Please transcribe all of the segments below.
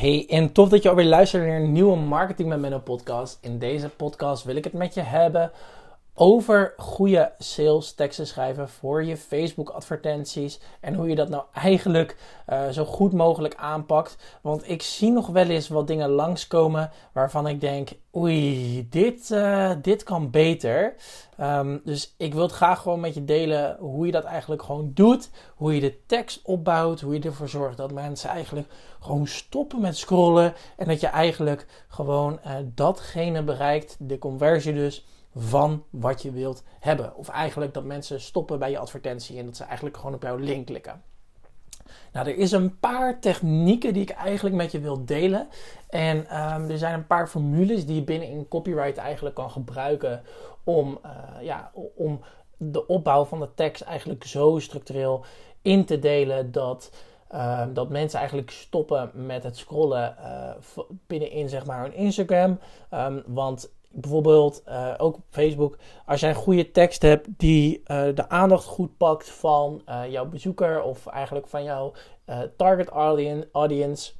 Hey, en tof dat je alweer luistert naar een nieuwe Marketing met Menno podcast. In deze podcast wil ik het met je hebben over goede sales teksten schrijven voor je Facebook advertenties en hoe je dat nou eigenlijk uh, zo goed mogelijk aanpakt. Want ik zie nog wel eens wat dingen langskomen waarvan ik denk, oei, dit, uh, dit kan beter. Um, dus ik wil het graag gewoon met je delen hoe je dat eigenlijk gewoon doet, hoe je de tekst opbouwt, hoe je ervoor zorgt dat mensen eigenlijk gewoon stoppen met scrollen en dat je eigenlijk gewoon uh, datgene bereikt, de conversie dus van wat je wilt hebben. Of eigenlijk dat mensen stoppen bij je advertentie en dat ze eigenlijk gewoon op jouw link klikken. Nou, er is een paar technieken die ik eigenlijk met je wil delen. En um, er zijn een paar formules die je binnen in copyright eigenlijk kan gebruiken om, uh, ja, om de opbouw van de tekst eigenlijk zo structureel in te delen dat, uh, dat mensen eigenlijk stoppen met het scrollen uh, binnenin zeg maar hun Instagram. Um, want bijvoorbeeld uh, ook op Facebook, als jij een goede tekst hebt die uh, de aandacht goed pakt van uh, jouw bezoeker of eigenlijk van jouw target audience,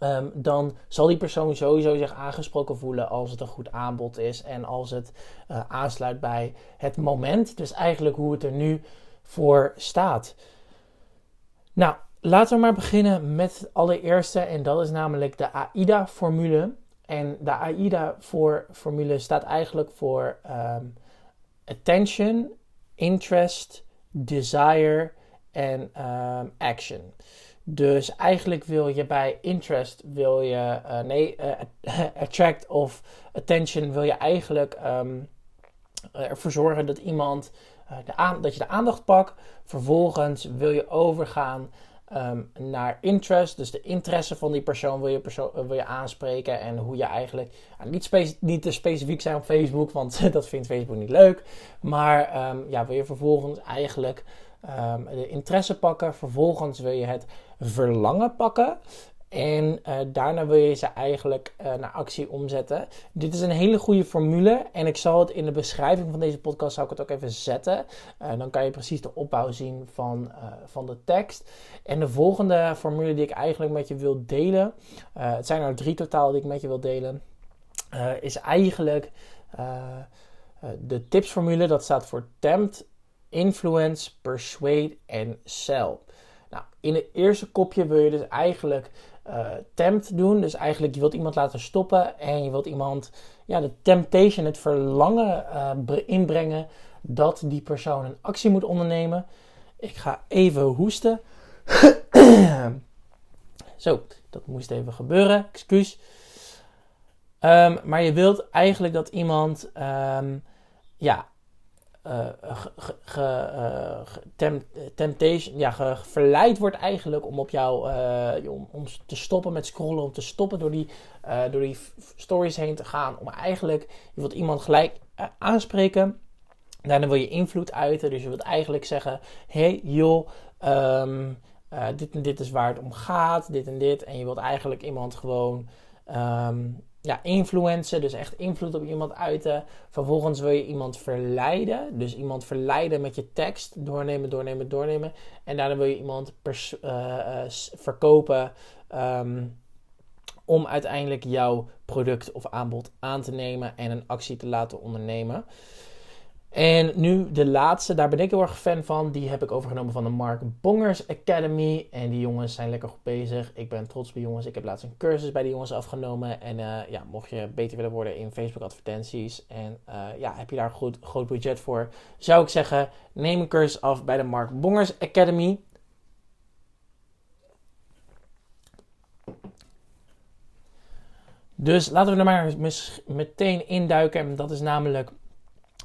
um, dan zal die persoon sowieso zich aangesproken voelen als het een goed aanbod is en als het aansluit bij het moment. Dus eigenlijk hoe het er nu voor staat. Nou, laten we maar beginnen met het allereerste en dat is namelijk de AIDA-formule. En de AIDA-formule staat eigenlijk voor um, attention, interest, desire en um, action. Dus eigenlijk wil je bij interest, wil je, uh, nee, uh, attract of attention, wil je eigenlijk um, ervoor zorgen dat iemand, uh, de dat je de aandacht pakt. Vervolgens wil je overgaan Um, naar interest. Dus de interesse van die persoon wil je, perso wil je aanspreken. En hoe je eigenlijk. Uh, niet, niet te specifiek zijn op Facebook, want dat vindt Facebook niet leuk. Maar um, ja, wil je vervolgens eigenlijk um, de interesse pakken. Vervolgens wil je het verlangen pakken. En uh, daarna wil je ze eigenlijk uh, naar actie omzetten. Dit is een hele goede formule. En ik zal het in de beschrijving van deze podcast zal ik het ook even zetten. Uh, dan kan je precies de opbouw zien van, van de tekst. En de volgende formule die ik eigenlijk met je wil delen. het zijn er drie totaal die ik met je wil delen. is eigenlijk de tipsformule. Dat staat voor tempt, influence, persuade en sell. Nou, in het eerste kopje wil je dus eigenlijk uh, tempt doen. Dus eigenlijk je wilt iemand laten stoppen en je wilt iemand ja, de temptation, het verlangen uh, inbrengen dat die persoon een actie moet ondernemen. Ik ga even hoesten. Zo, dat moest even gebeuren, excuus. Um, maar je wilt eigenlijk dat iemand um, ja, uh, tempt, temptation, ja, verleid wordt eigenlijk om op jou uh, om, te stoppen met scrollen, om te stoppen door die, door die stories heen te gaan. Om eigenlijk, je wilt iemand gelijk aanspreken. Daarna wil je invloed uiten. Dus je wilt eigenlijk zeggen: hey joh, um, dit en dit is waar het om gaat, dit en dit. En je wilt eigenlijk iemand gewoon um, ja, influencen, dus echt invloed op iemand uiten. Vervolgens wil je iemand verleiden, dus iemand verleiden met je tekst, doornemen, doornemen, doornemen. En daarna wil je iemand pers- uh, uh, verkopen um, om uiteindelijk jouw product of aanbod aan te nemen en een actie te laten ondernemen. En nu de laatste, daar ben ik heel erg fan van. Die heb ik overgenomen van de Mark Bongers Academy. En die jongens zijn lekker goed bezig. Ik ben trots op die jongens. Ik heb laatst een cursus bij die jongens afgenomen. En uh, ja, mocht je beter willen worden in Facebook advertenties. En uh, ja, heb je daar een goed, groot budget voor. Zou ik zeggen, neem een cursus af bij de Mark Bongers Academy. Dus laten we er maar meteen induiken. En dat is namelijk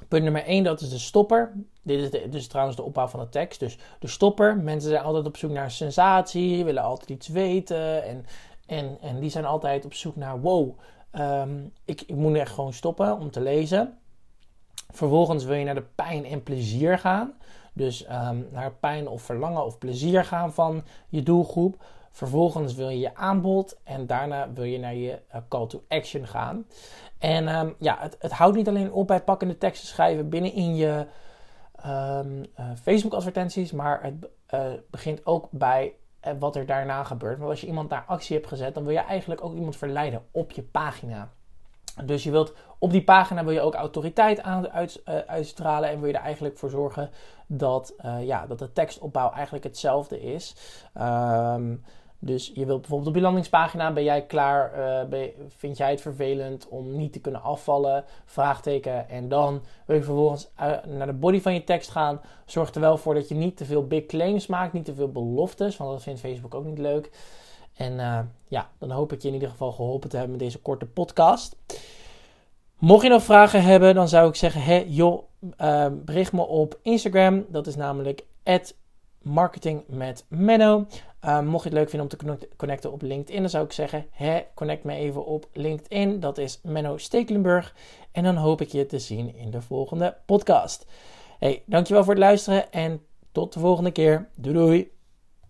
Punt nummer 1, dat is de stopper. Dit is de, dus trouwens de opbouw van de tekst. Dus de stopper. Mensen zijn altijd op zoek naar sensatie, willen altijd iets weten. En, en, en die zijn altijd op zoek naar: wow, um, ik, ik moet echt gewoon stoppen om te lezen. Vervolgens wil je naar de pijn en plezier gaan. Dus um, naar pijn of verlangen of plezier gaan van je doelgroep. Vervolgens wil je je aanbod en daarna wil je naar je uh, call to action gaan. En um, ja, het, het, houdt niet alleen op bij pakkende teksten schrijven binnen in je um, uh, Facebook advertenties, maar het uh, begint ook bij wat er daarna gebeurt. Want als je iemand naar actie hebt gezet, dan wil je eigenlijk ook iemand verleiden op je pagina. Dus je wilt op die pagina wil je ook autoriteit aan, uit, uitstralen en wil je er eigenlijk voor zorgen dat, ja, dat de tekstopbouw eigenlijk hetzelfde is. Um, dus je wilt bijvoorbeeld op je landingspagina, ben jij klaar, ben vind jij het vervelend om niet te kunnen afvallen? Vraagteken. En dan wil je vervolgens naar de body van je tekst gaan. Zorg er wel voor dat je niet te veel big claims maakt, niet te veel beloftes, want dat vindt Facebook ook niet leuk. En uh, ja, dan hoop ik je in ieder geval geholpen te hebben met deze korte podcast. Mocht je nog vragen hebben, dan zou ik zeggen: hey, joh, bericht me op Instagram. Dat is namelijk marketing met. Uh, mocht je het leuk vinden om te connecten op LinkedIn, dan zou ik zeggen: connect me even op LinkedIn. Dat is Menno Stekelenburg. En dan hoop ik je te zien in de volgende podcast. Hey, dankjewel voor het luisteren en tot de volgende keer. Doei doei.